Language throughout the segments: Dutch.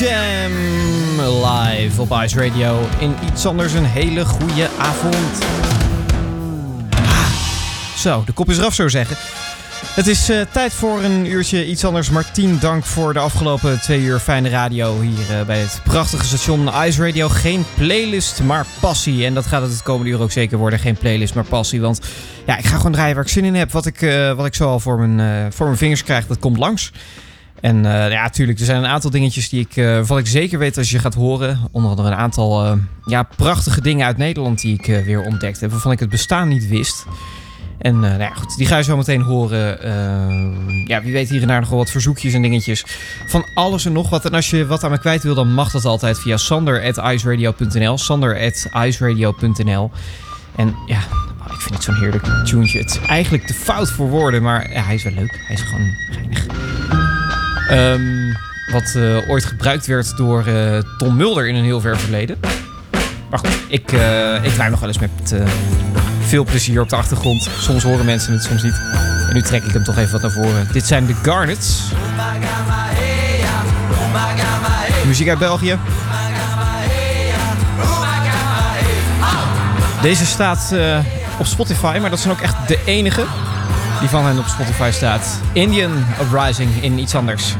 Jam live op Ice Radio. In iets anders een hele goede avond. Ah, Zo, de kop is eraf, ik zeggen. Het is eh, tijd voor een uurtje iets anders. Martien, dank voor de afgelopen twee uur fijne radio hier eh, bij het prachtige station Ice Radio. Geen playlist, maar passie. En dat gaat het het komende uur ook zeker worden. Geen playlist, maar passie. Want ja, ik ga gewoon draaien waar ik zin in heb. Wat ik, eh, wat ik zo al voor mijn, voor mijn vingers krijg, dat komt langs. En eh, ja, tuurlijk, er zijn een aantal dingetjes die ik, eh wat ik zeker weet als je gaat horen. Onder andere een aantal eh, ja, prachtige dingen uit Nederland die ik weer ontdekt heb. Waarvan ik het bestaan niet wist. En nou ja, goed, die ga je zo meteen horen. Ja, wie weet hier en daar nog wel wat verzoekjes en dingetjes. Van alles en nog wat. En als je wat aan me kwijt wil, dan mag dat altijd via sander.iceradio.nl. Sander.iceradio.nl. En ja, ik vind het zo'n heerlijk tuentje. Het is eigenlijk te fout voor woorden, maar ja, hij is wel leuk. Hij is gewoon geinig. Ehm, wat eh, ooit gebruikt werd door eh, Tom Mulder in een heel ver verleden. Maar goed, ik, eh, ik draai nog wel eens met veel plezier op de achtergrond. Soms horen mensen het, soms niet. En nu trek ik hem toch even wat naar voren. Dit zijn de Garnets. Muziek uit België. Deze staat op Spotify, maar dat zijn ook echt de enige die van hen op Spotify staat. Indian Uprising in iets anders.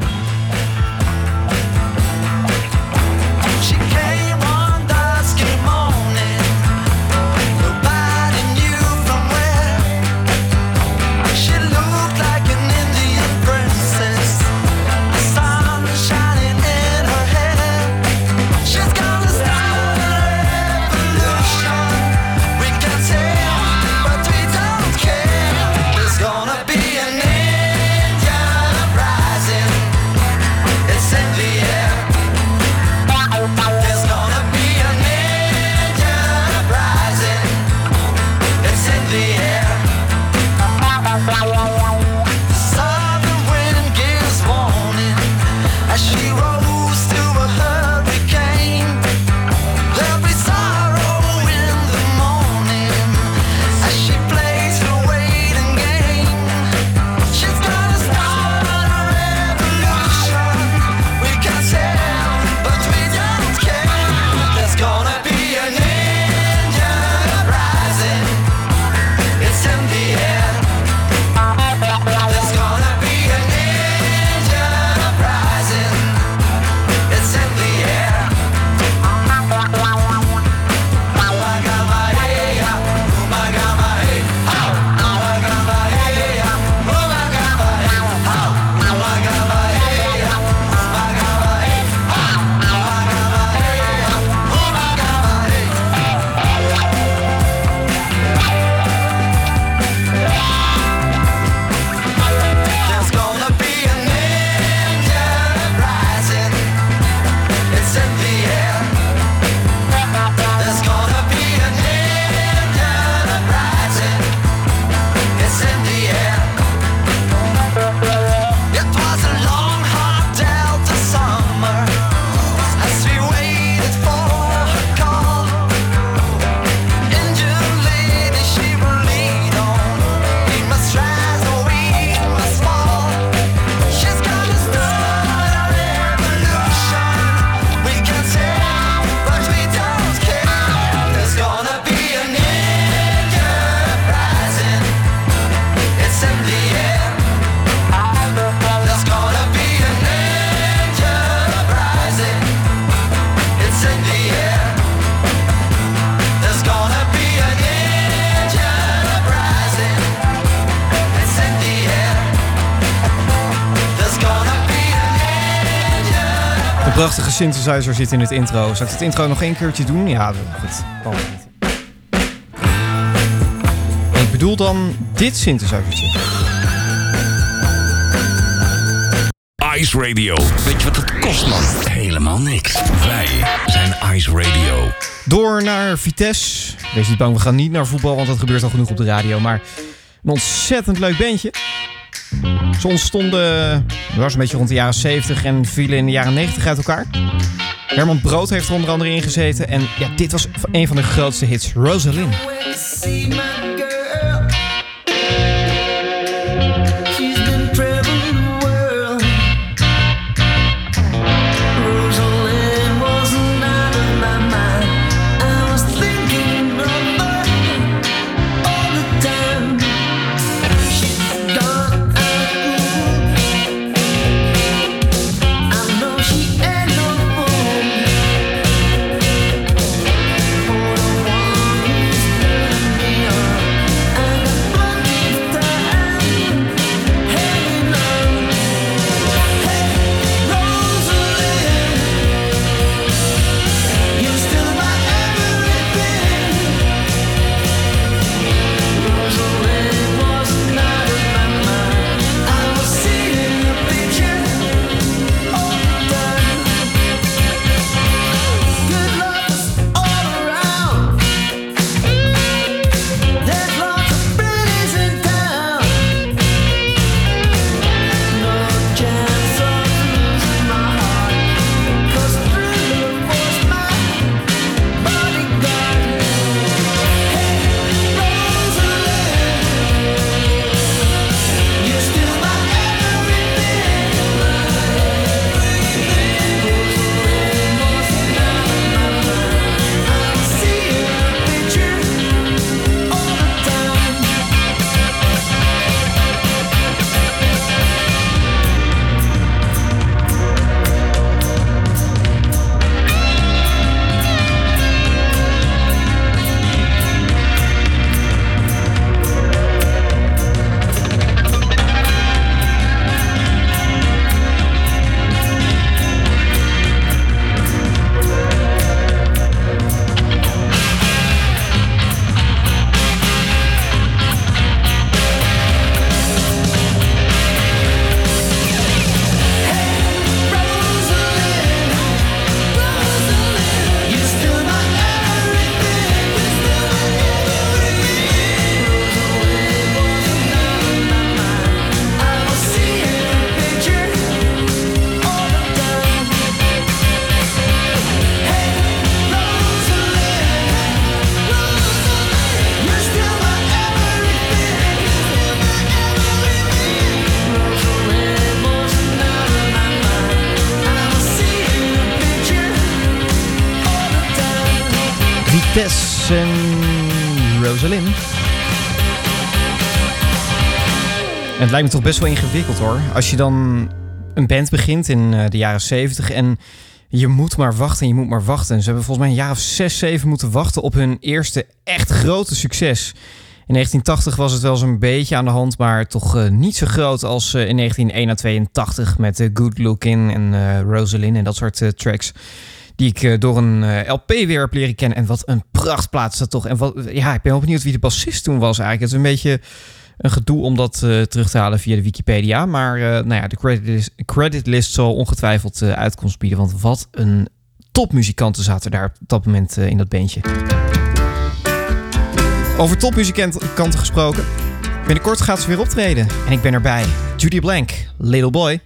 Synthesizer zit in het intro. Zal ik het intro nog één keertje doen? Ja, goed. Waarom niet? Ik bedoel dan dit synthesizertje. Ice Radio. Weet je wat het kost, man? Helemaal niks. Wij zijn Ice Radio. Door naar Vitesse. Wees niet bang, we gaan niet naar voetbal, want dat gebeurt al genoeg op de radio. Maar een ontzettend leuk bandje. Ze ontstonden, was een beetje rond de jaren 70 en vielen in de jaren 90 uit elkaar. Herman Brood heeft er onder andere in gezeten. En ja, dit was een van de grootste hits, Rosalind. Lijkt me toch best wel ingewikkeld hoor. Als je dan een band begint in eh, de jaren 70 en je moet maar wachten en je moet maar wachten. Ze hebben volgens mij een jaar of 6, 7 moeten wachten op hun eerste echt grote succes. In 1980 was het wel zo'n beetje aan de hand, maar toch eh, niet zo groot als eh, in 1981 met Good Looking en Rosalind en dat soort tracks. Die ik door een LP weer heb leren kennen. En wat een prachtplaats dat toch. En wat, ja, ik ben wel benieuwd wie de bassist toen was eigenlijk. Het is een beetje een gedoe om dat terug te halen via de Wikipedia. Maar nou ja, de creditlist, creditlist zal ongetwijfeld uitkomst bieden. Want wat een topmuzikanten zaten daar op dat moment in dat bandje. Over topmuzikanten gesproken. Binnenkort gaat ze weer optreden. En ik ben erbij. Judy Blank, Little Boy.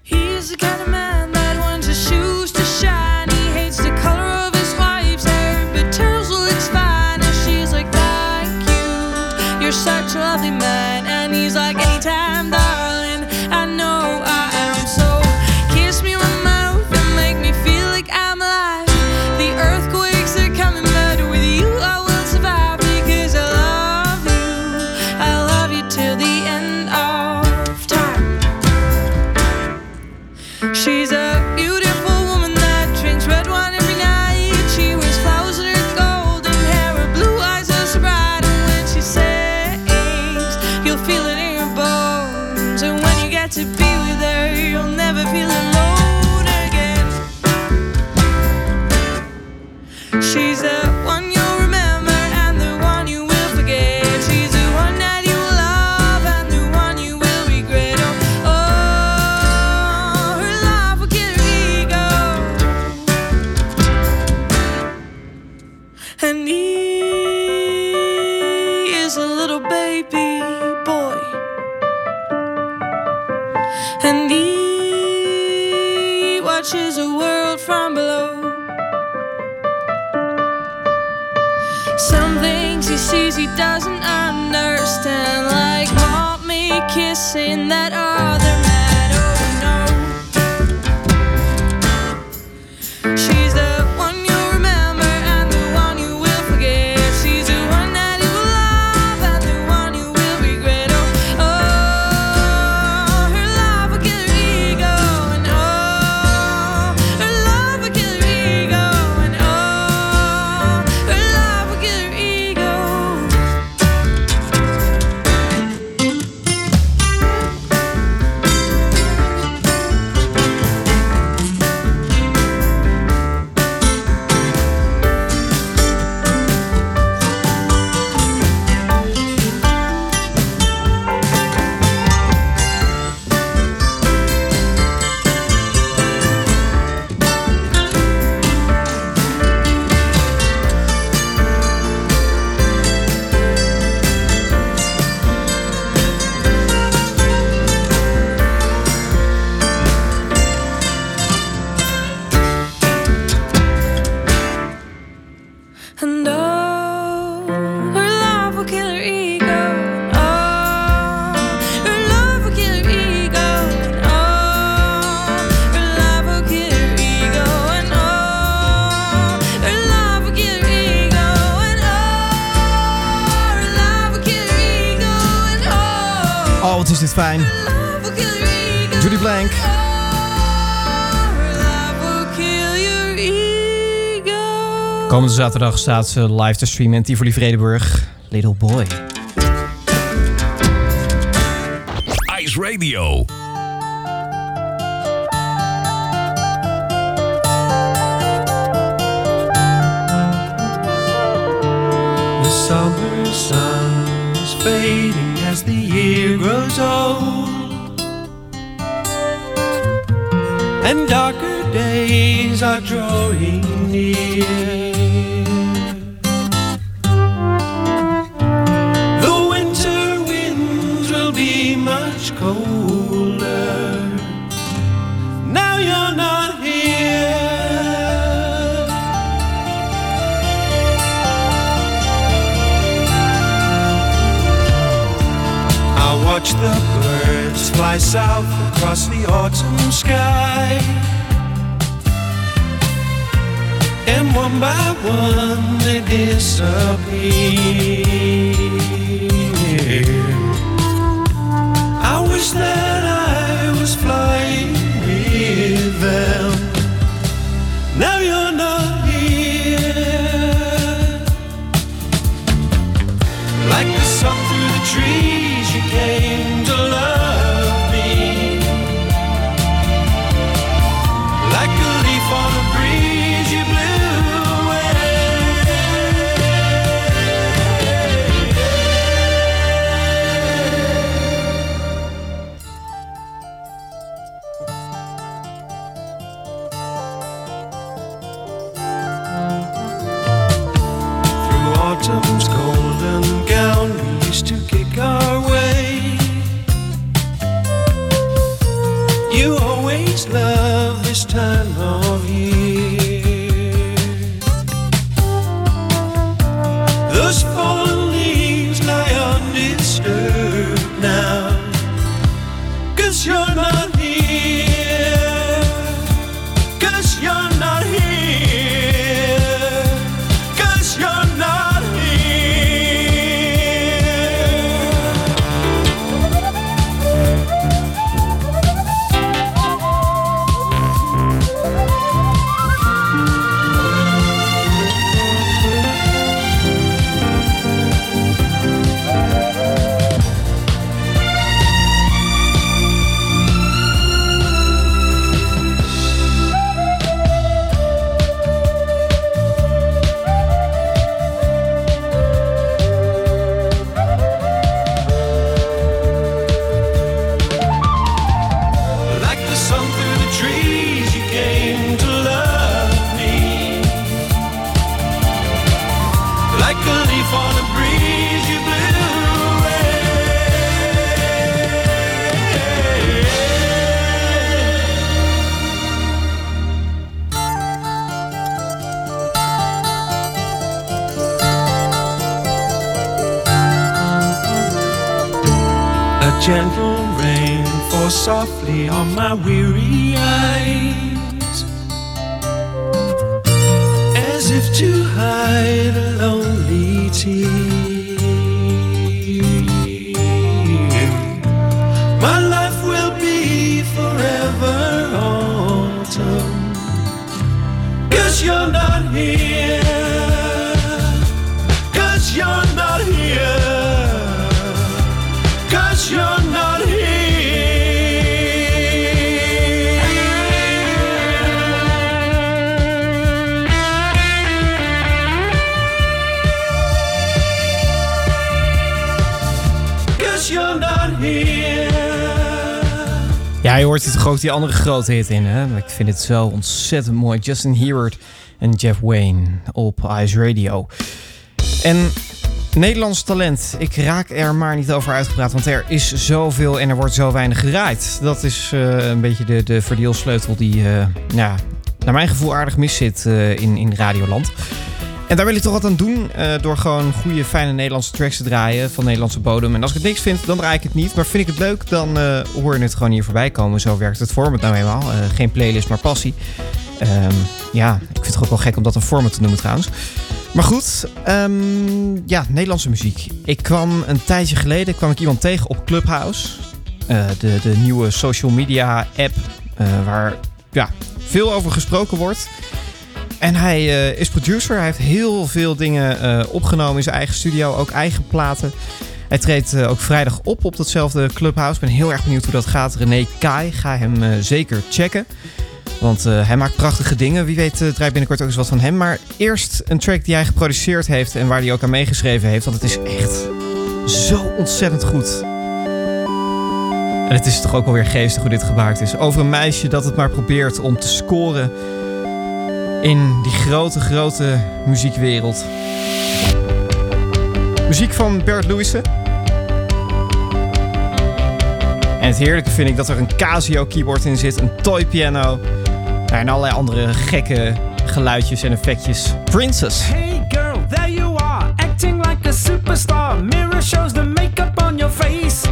Komende zaterdag staat ze live te streamen in Tivoli Vredenburg. Little Boy. Ice Radio. The summer sun is fading as the year grows old, and darker days are drawing one by one they disappear. I wish that. Die andere grote hit in, hè? Ik vind het zo ontzettend mooi. Justin Herbert en Jeff Wayne op Ice Radio. En Nederlands talent. Ik raak er maar niet over uitgepraat, want er is zoveel en er wordt zo weinig geraaid. Dat is eh, een beetje de, de verdeelsleutel die, eh, ja, naar mijn gevoel aardig mis zit eh, in, in Radioland. En daar wil ik toch wat aan doen eh, door gewoon goede, fijne Nederlandse tracks te draaien van Nederlandse bodem. En als ik het niks vind, dan draai ik het niet. Maar vind ik het leuk, dan eh, hoor je het gewoon hier voorbij komen. Zo werkt het format nou eenmaal. Eh, geen playlist, maar passie. Ehm, ja, ik vind het ook wel gek om dat een format te noemen trouwens. Maar goed, ehm, ja, Nederlandse muziek. Ik kwam een tijdje geleden kwam ik iemand tegen op Clubhouse. De, de nieuwe social media app waar ja, veel over gesproken wordt. En hij eh, is producer. Hij heeft heel veel dingen eh, opgenomen in zijn eigen studio. Ook eigen platen. Hij treedt eh, ook vrijdag op op datzelfde Clubhouse. Ik ben heel erg benieuwd hoe dat gaat. René Kai, ga hem zeker checken. Want hij maakt prachtige dingen. Wie weet draait binnenkort ook eens wat van hem. Maar eerst een track die hij geproduceerd heeft en waar hij ook aan meegeschreven heeft. Want het is echt zo ontzettend goed. En het is toch ook alweer geestig hoe dit gemaakt is. Over een meisje dat het maar probeert om te scoren in die grote, grote muziekwereld. Muziek van Bert Louissen. En het heerlijke vind ik dat er een Casio keyboard in zit, een toy piano en allerlei andere gekke geluidjes en effectjes. Princess. Hey girl, there you are, acting like a superstar. Mirror shows the makeup on your face.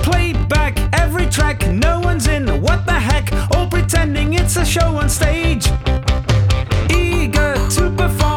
Playback every track, no one's in. What the heck? All pretending it's a show on stage. To perform,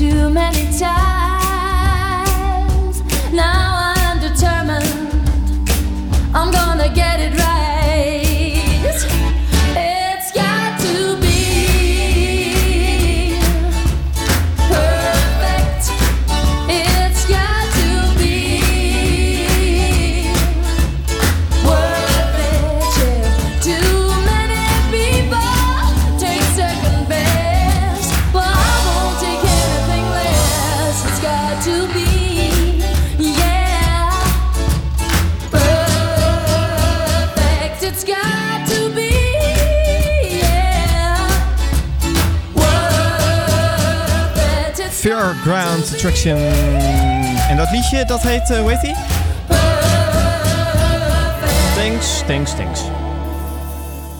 too many times. Fairground Attraction. En dat liedje, dat heet, uh, hoe heet die? Thanks, thanks, thanks.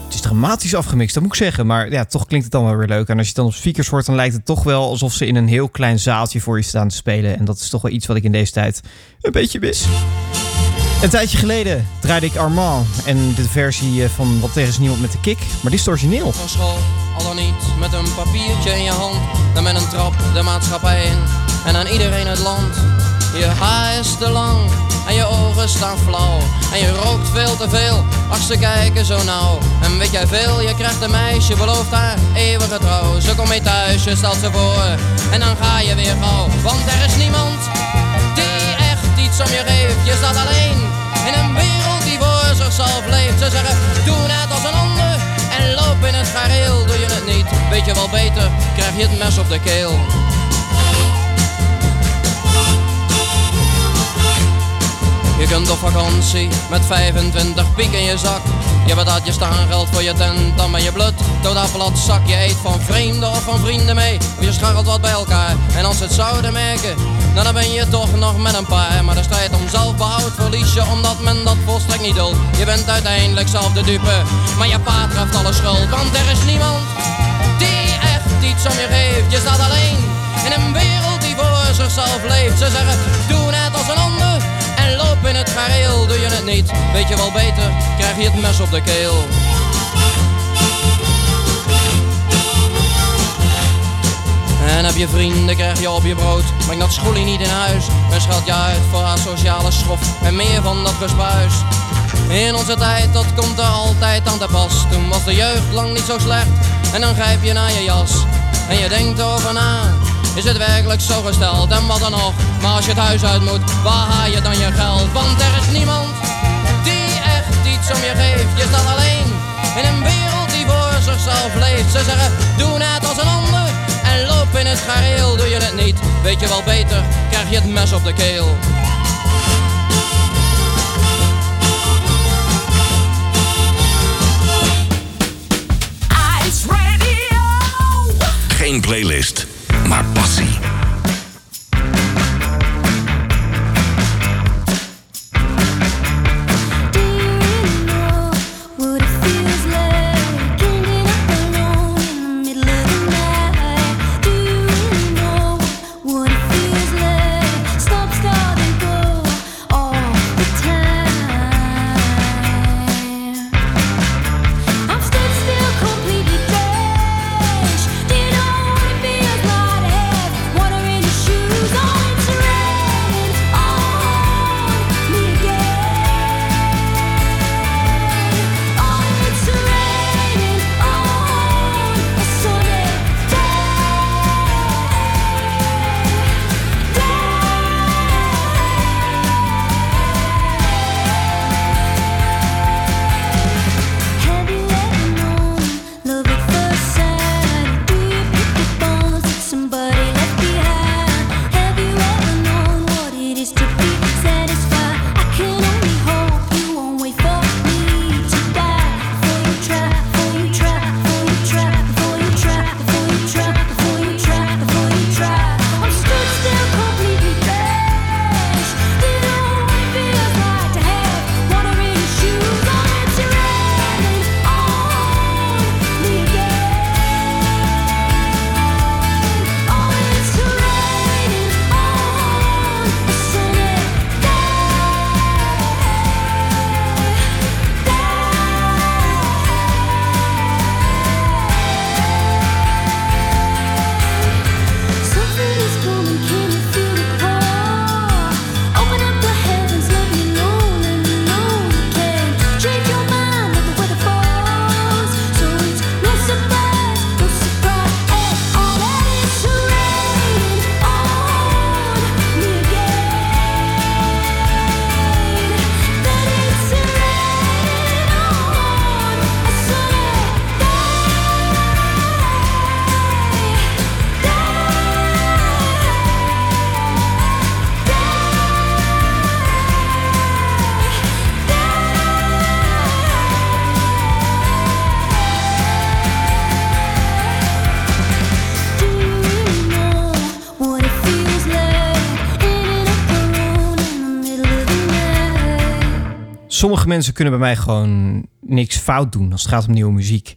Het is dramatisch afgemixt, dat moet ik zeggen. Maar ja, toch klinkt het dan wel weer leuk. En als je het dan op speakers hoort, dan lijkt het toch wel alsof ze in een heel klein zaaltje voor je staan te spelen. En dat is toch wel iets wat ik in deze tijd een beetje mis. Een tijdje geleden draaide ik Armand en de versie eh, van Wat tegen niemand met de kick. Maar dit is origineel. Van school, al dan niet met een papiertje in je hand. Dan met een trap de maatschappij in en aan iedereen het land. Je haar is te lang en je ogen staan flauw. En je rookt veel te veel, ach ze kijken zo nauw. En weet jij veel, je krijgt een meisje, belooft haar eeuwige trouw. Ze komt mee thuis, je stelt ze voor en dan ga je weer gauw. Want er is niemand die je geeft. Je staat alleen in een wereld die voor zichzelf leeft. Ze zeggen, doe net als een ander en loop in het gareel. Doe je het niet, weet je wel beter, krijg je het mes op de keel. Je kunt op vakantie met 25 piek in je zak. Je betaalt je geld voor je tent, dan ben je blut. Totaal plat zak, je eet van vreemden of van vrienden mee. Of je scharrelt wat bij elkaar. En als ze het zouden merken, nou, dan ben je toch nog met een paar. Maar de strijd om zelfbehoud verlies je omdat men dat volstrekt niet duldt. Je bent uiteindelijk zelf de dupe, maar je pa treft alle schuld. Want er is niemand die echt iets om je geeft. Je staat alleen in een wereld die voor zichzelf leeft. Ze zeggen, doe net als een ander en loop in het gareel. Doe je het niet, weet je wel beter, krijg je het mes op de keel. En heb je vrienden, krijg je op je brood. Breng dat schoelie niet in huis. En schat je uit voor haar sociale schrof. En meer van dat gespuis. In onze tijd, dat komt er altijd aan te pas. Toen was de jeugd lang niet zo slecht. En dan grijp je naar je jas. En je denkt over na. Is het werkelijk zo gesteld? En wat dan nog? Maar als je het huis uit moet, waar haal je dan je geld? Want er is niemand die echt iets om je geeft. Je staat alleen in een wereld die voor zichzelf leeft. Ze zeggen, doe net als een ander en loop in het gareel. Doe je het niet, weet je wel beter, krijg je het mes op de keel. Ice Radio. Geen playlist, maar passie. Sommige mensen kunnen bij mij gewoon niks fout doen als het gaat om nieuwe muziek.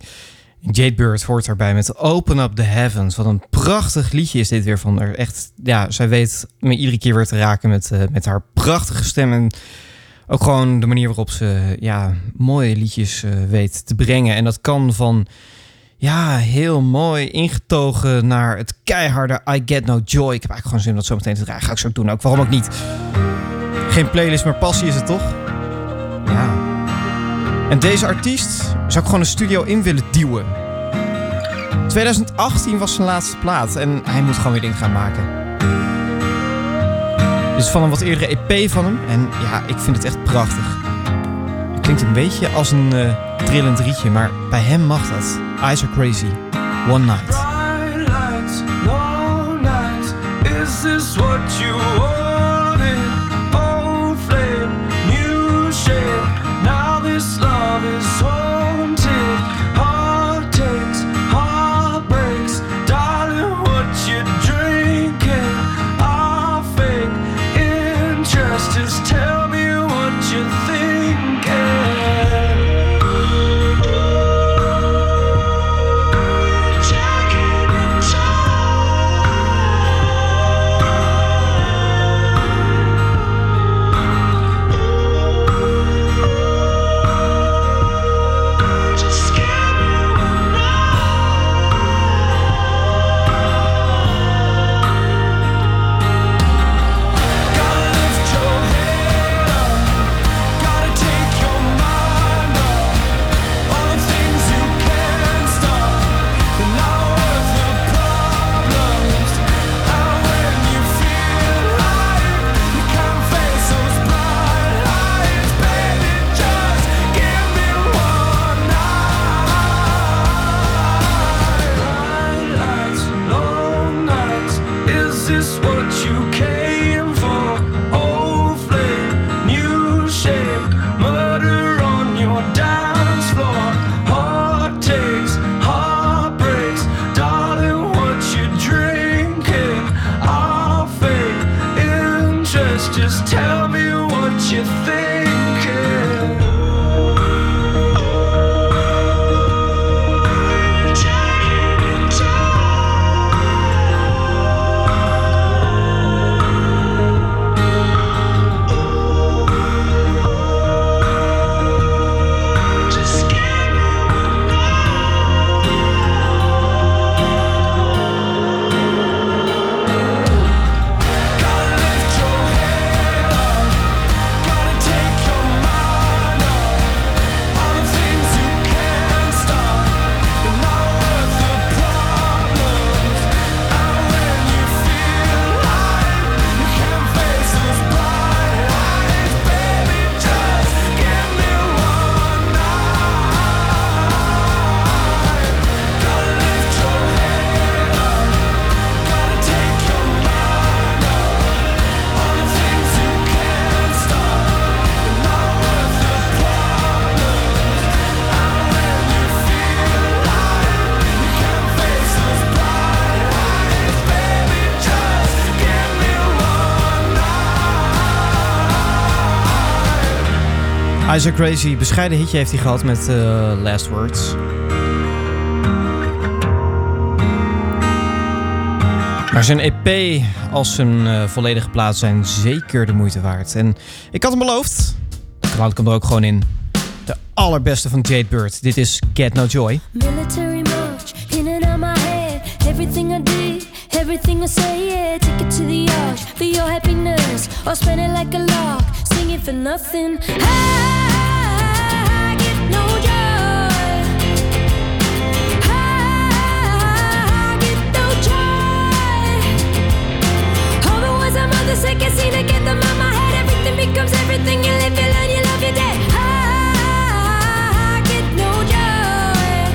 Jade Bird hoort daarbij met Open Up the Heavens. Wat een prachtig liedje is dit weer van haar. Echt, ja, zij weet me iedere keer weer te raken met, eh, met haar prachtige stem. En ook gewoon de manier waarop ze ja, mooie liedjes eh, weet te brengen. En dat kan van ja, heel mooi ingetogen naar het keiharde I Get No Joy. Ik heb eigenlijk gewoon zin om dat zo meteen te dragen. Ga ik zo doen ook. Waarom ook niet? Geen playlist, maar passie is het toch? Ja. En deze artiest zou ik gewoon een studio in willen duwen. 2018 was zijn laatste plaat en hij moet gewoon weer dingen gaan maken. Dit is van een wat eerdere EP van hem en ja, ik vind het echt prachtig. Het klinkt een beetje als een eh, trillend rietje, maar bij hem mag dat. Eyes are crazy. One night. Bright nights. Is this what you wanted? Isaac Crazy, bescheiden hitje heeft hij gehad met eh, Last Words. Maar zijn EP als zijn eh, volledige plaat zijn zeker de moeite waard. En ik had hem beloofd, dan laat ik hem er ook gewoon in. De allerbeste van Jade Bird. Dit is Get No Joy. Military march, in and out my head. Everything I did, everything I say, yeah. Take it to the arch for your happiness. Or spend it like a singing for nothing. I get no joy. I get no joy. All the words my mother said, can't seem to get them out my head. Everything becomes everything. You live, you learn, you love, you're dead. I get no joy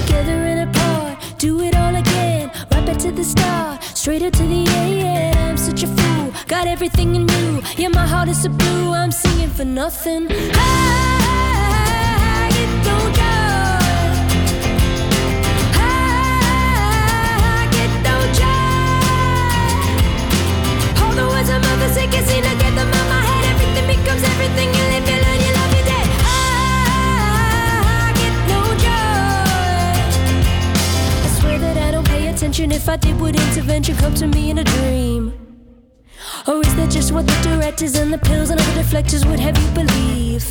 together and apart. Do it all again, right back to the start, straight up to the end. I'm such a Got everything in you. Yeah, my heart is a blue. I'm singing for nothing. I, it don't count. words I'm over sick and seen I get them out my head Everything becomes everything You live, you learn, you love, you dead I get no joy I swear that I don't pay attention If I did, would intervention come to me in a dream? Directors and the pills and other deflectors would have you believe?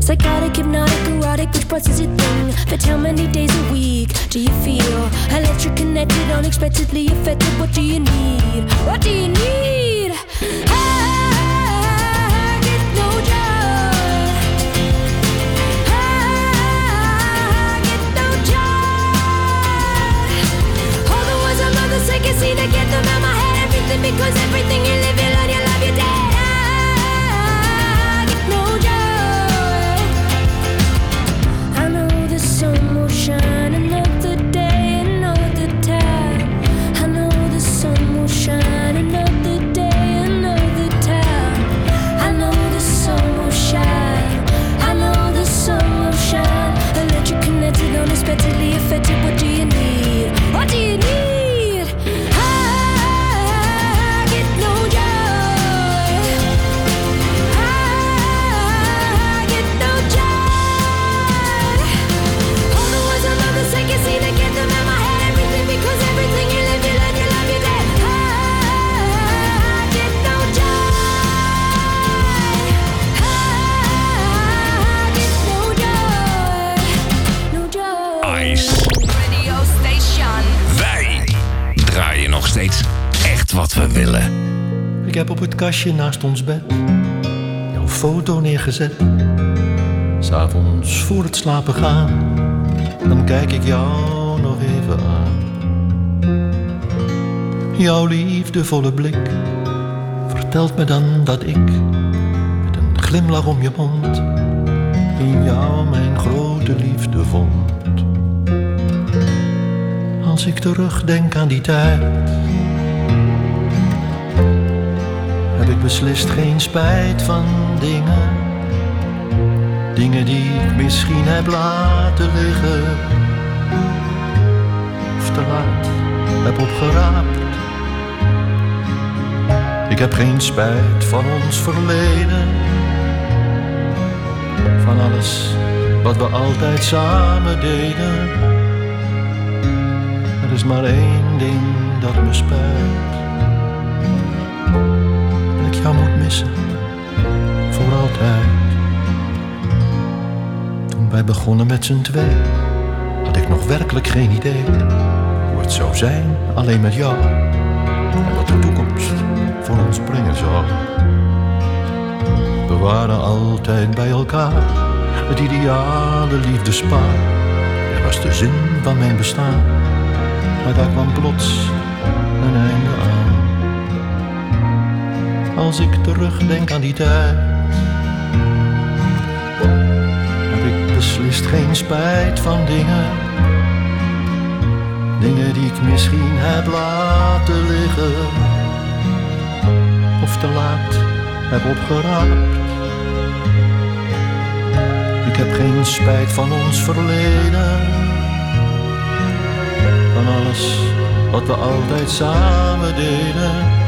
Psychotic, hypnotic, erotic, which parts is your thing? But how many days a week do you feel electric, connected, unexpectedly affected? What do you need? What do you need? I get no joy. I get no joy. All the words of love, the second see to get them out my head. Everything because everything you wat we willen. Ik heb op het kastje naast ons bed jouw foto neergezet. S'avonds voor het slapen gaan, dan kijk ik jou nog even aan. Jouw liefdevolle blik vertelt me dan dat ik met een glimlach om je mond in jou mijn grote liefde vond. Als ik terugdenk aan die tijd beslist geen spijt van dingen. Dingen die ik misschien heb laten liggen. Of te laat heb opgeraapt. Ik heb geen spijt van ons verleden. Van alles wat we altijd samen deden. Er is maar één ding dat me spijt jou moet missen, voor altijd. Toen wij begonnen met z'n twee, had ik nog werkelijk geen idee hoe het zou zijn alleen met jou en wat de toekomst voor ons brengen zou. We waren altijd bij elkaar, het ideale liefdespaar. Er was de zin van mijn bestaan, maar daar kwam plots een einde aan. Als ik terugdenk aan die tijd, heb ik beslist geen spijt van dingen. Dingen die ik misschien heb laten liggen, of te laat heb opgeraapt. Ik heb geen spijt van ons verleden, van alles wat we altijd samen deden.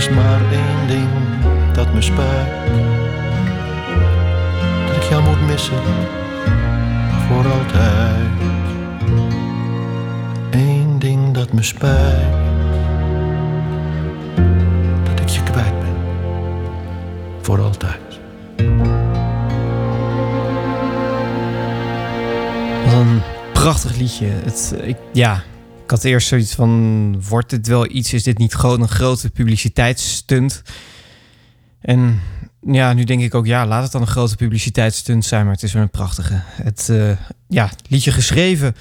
Is maar één ding dat me spijt. Dat ik jou moet missen voor altijd. Eén ding dat me spijt. Dat ik je kwijt ben. Voor altijd. Wat een prachtig liedje. Het, ik, ja, ik had eerst zoiets van: wordt dit wel iets? Is dit niet gewoon een grote publiciteitsstunt? En ja, nu denk ik ook: ja, laat het dan een grote publiciteitsstunt zijn, maar het is wel een prachtige. Het eh, ja, liedje geschreven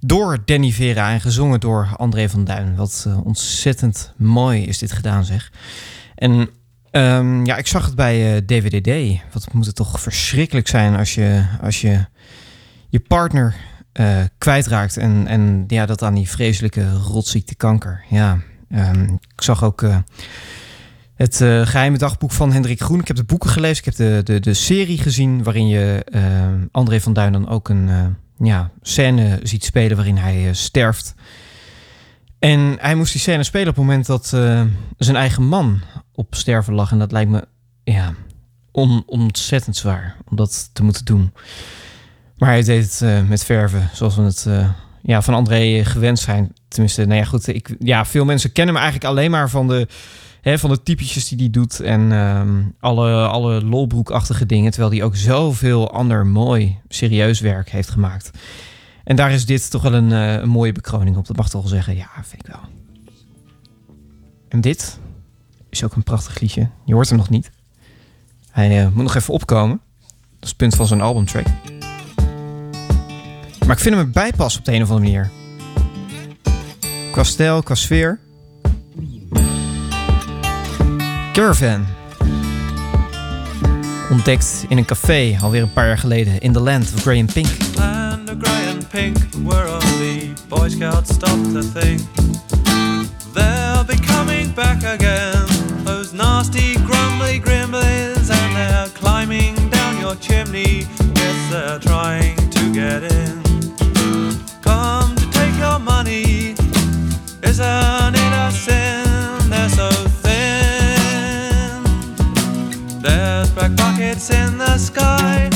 door Danny Vera en gezongen door André van Duin. Wat eh, ontzettend mooi is dit gedaan, zeg. En ehm, ja, ik zag het bij DVDD. Wat moet het toch verschrikkelijk zijn als je als je, je partner eh, kwijtraakt. En, en ja, dat aan die vreselijke rotziekte kanker. Ja, ehm, ik zag ook eh, het eh, geheime dagboek van Hendrik Groen. Ik heb de boeken gelezen. Ik heb de, de, de serie gezien waarin je eh, André van Duin dan ook een ja, scène ziet spelen waarin hij sterft. En hij moest die scène spelen op het moment dat zijn eigen man op sterven lag. En dat lijkt me ja, on, ontzettend zwaar om dat te moeten doen. Maar hij deed het eh, met verven, zoals we het eh, ja, van André gewend zijn. Tenminste, nou ja, goed. Ik, ja, veel mensen kennen hem eigenlijk alleen maar van de, hè, van de typetjes die hij doet. En ehm, alle, alle lolbroekachtige dingen. Terwijl hij ook zoveel ander mooi, serieus werk heeft gemaakt. En daar is dit toch wel een, eh, een mooie bekroning op. Dat mag toch wel zeggen. Ja, vind ik wel. En dit is ook een prachtig liedje. Je hoort hem nog niet. Hij eh, moet nog even opkomen. Dat is het punt van zijn albumtrack. Maar ik vind hem erbij passen op de een of andere manier. Qua stijl, qua sfeer. Caravan. Ontdekt in een café alweer een paar jaar geleden in the land of Grey and Pink. Land of grey and pink, where only Boy Scouts stop to think. They'll be coming back again, those nasty, grumbly gremlins, and they're climbing down your chimney. Yes, they're trying to get in. They're so thin. There's black buckets in the sky.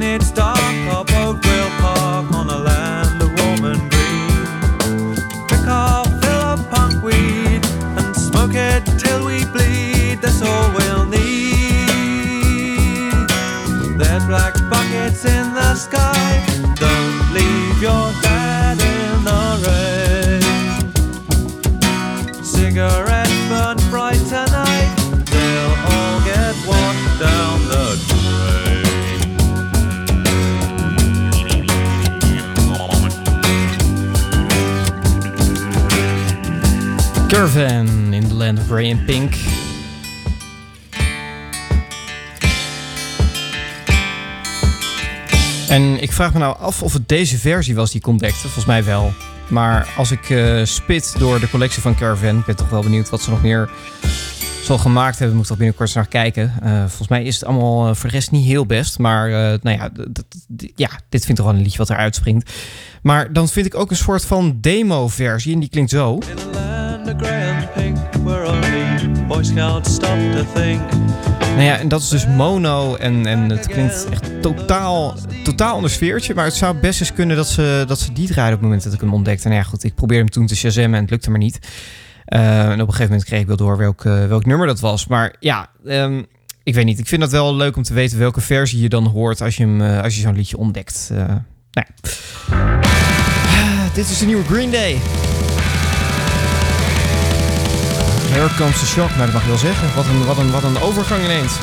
When it's dark, our boat will park on a land of warm and green. Pick our fill of punkweed and smoke it till we bleed. That's all we'll need. There's black buckets in the sky. Don't leave your Caravan in the land of Grey and Pink. En ik vraag me nou af of het deze versie was die ik ontdekte. Volgens mij wel. Maar als ik eh, spit door de collectie van Caravan, ik ben toch wel benieuwd wat ze nog meer zal gemaakt hebben. Moet ik binnenkort naar kijken. Eh, volgens mij is het allemaal eh, voor de rest niet heel best. Maar nou ja, ja, dit vind ik toch wel een liedje wat eruit springt. Maar dan vind ik ook een soort van demo-versie. En die klinkt zo. Land of grey and pink, where only stop to think. Nou ja, en dat is dus mono. En, en het klinkt echt totaal, totaal onder sfeertje. Maar het zou best eens kunnen dat ze, dat ze die draaiden op het moment dat ik hem ontdekte. En ja, goed, ik probeerde hem toen te shazammen en het lukte maar niet. Eh, en op een gegeven moment kreeg ik wel door welk, eh, welk nummer dat was. Maar ja, ehm, ik weet niet. Ik vind het wel leuk om te weten welke versie je dan hoort als je, eh, als je zo'n liedje ontdekt. Nou ja. Ah, dit is de nieuwe Green Day. Here comes the shock. Nou, dat mag je wel zeggen. Wat een, wat een, wat een overgang ineens.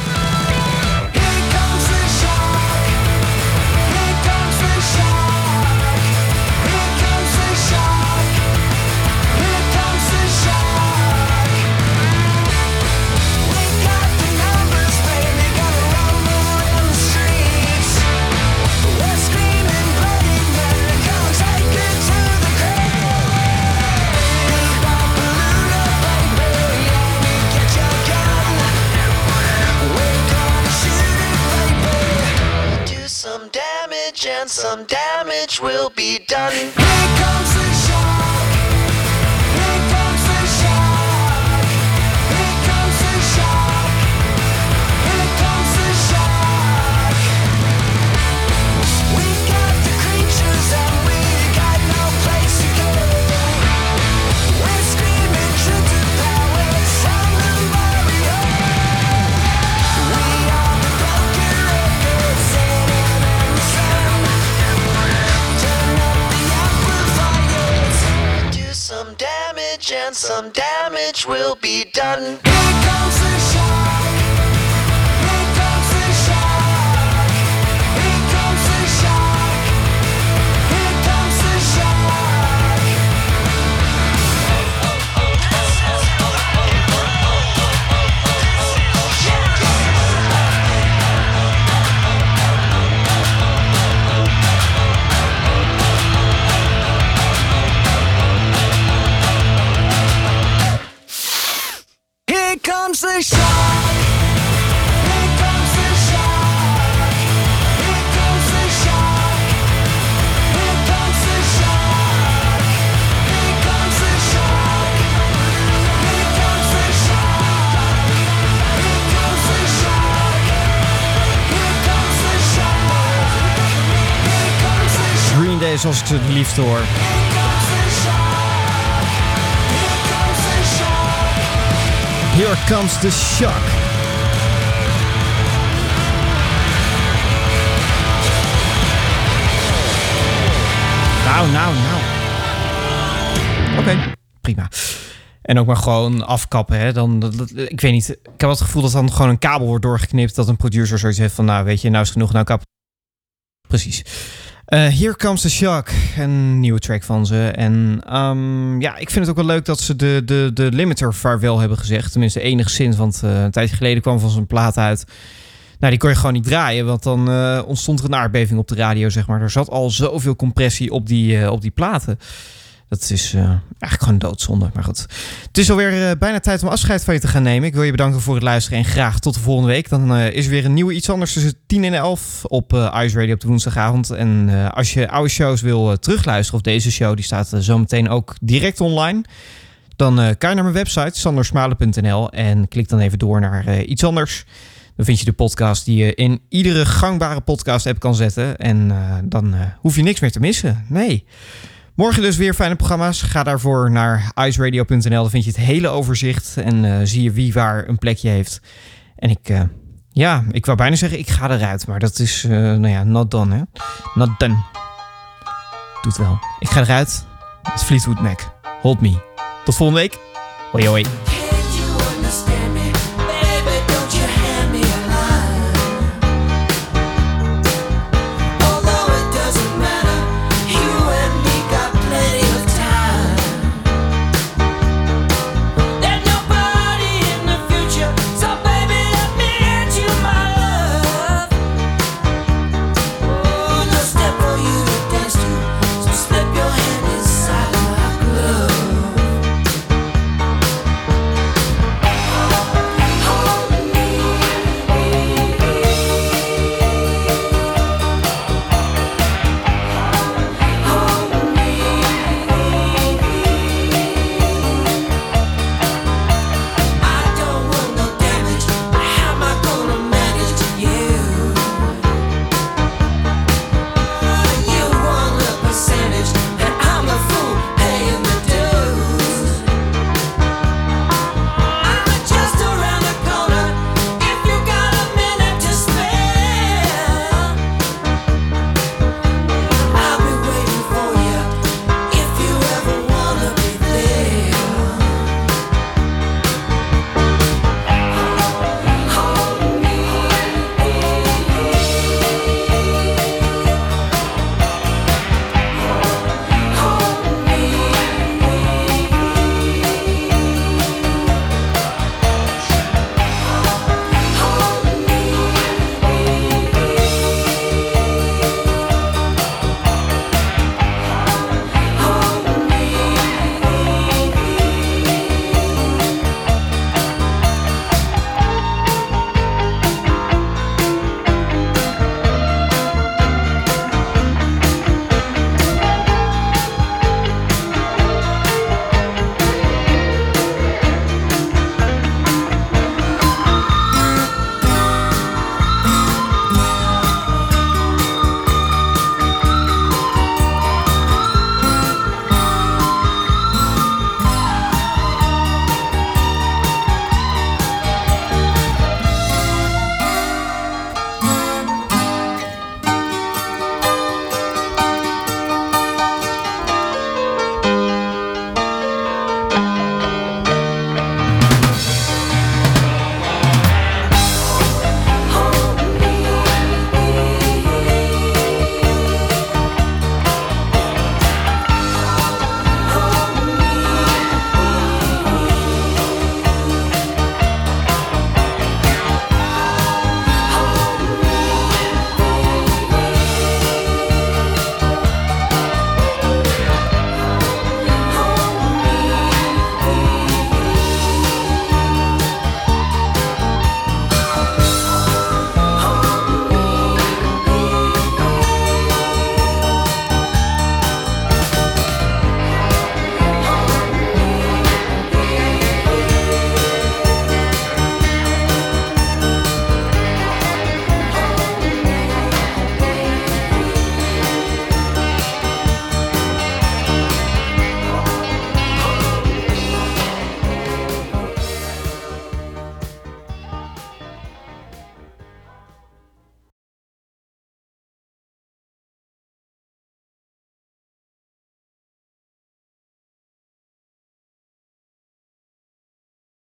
Day zoals ik ze het liefst hoor. Here comes the shock. Nou, nou, nou. Oké, prima. En ook maar gewoon afkappen. Hè? Dan, dat- dat- ik weet niet. Ik heb het gevoel dat dan gewoon een kabel wordt doorgeknipt. Dat een producer zoiets heeft van, nou weet je, nou is genoeg, nou kap. Precies. Eh Here Comes the Shock. Een nieuwe track van ze. En ehm, ja, ik vind het ook wel leuk dat ze de, de, de limiter vaarwel hebben gezegd. Tenminste enigszins, want eh, een tijdje geleden kwam van zijn plaat uit. Nou, die kon je gewoon niet draaien, want dan eh, ontstond er een aardbeving op de radio, zeg maar. Er zat al zoveel compressie op die, op die platen. Dat is eh, eigenlijk gewoon doodzonde, maar goed. Het is alweer eh, bijna tijd om afscheid van je te gaan nemen. Ik wil je bedanken voor het luisteren en graag tot de volgende week. Dan eh, is er weer een nieuwe iets anders tussen 10 en 11 op Ice Radio op de woensdagavond. En als je oude shows wil terugluisteren, of deze show, die staat zometeen ook direct online. Dan kan je naar mijn website, sandersmalen.nl en klik dan even door naar iets anders. Dan vind je de podcast die je in iedere gangbare podcast-app kan zetten. En dan hoef je niks meer te missen. Nee. Morgen dus weer fijne programma's. Ga daarvoor naar iceradio.nl. Dan vind je het hele overzicht. En eh, zie je wie waar een plekje heeft. En ik, eh, ja, ik wou bijna zeggen, ik ga eruit. Maar dat is, eh, nou ja, not done, hè. Not done. Doet wel. Ik ga eruit. Het Fleetwood Mac. Hold me. Tot volgende week. Hoi hoi.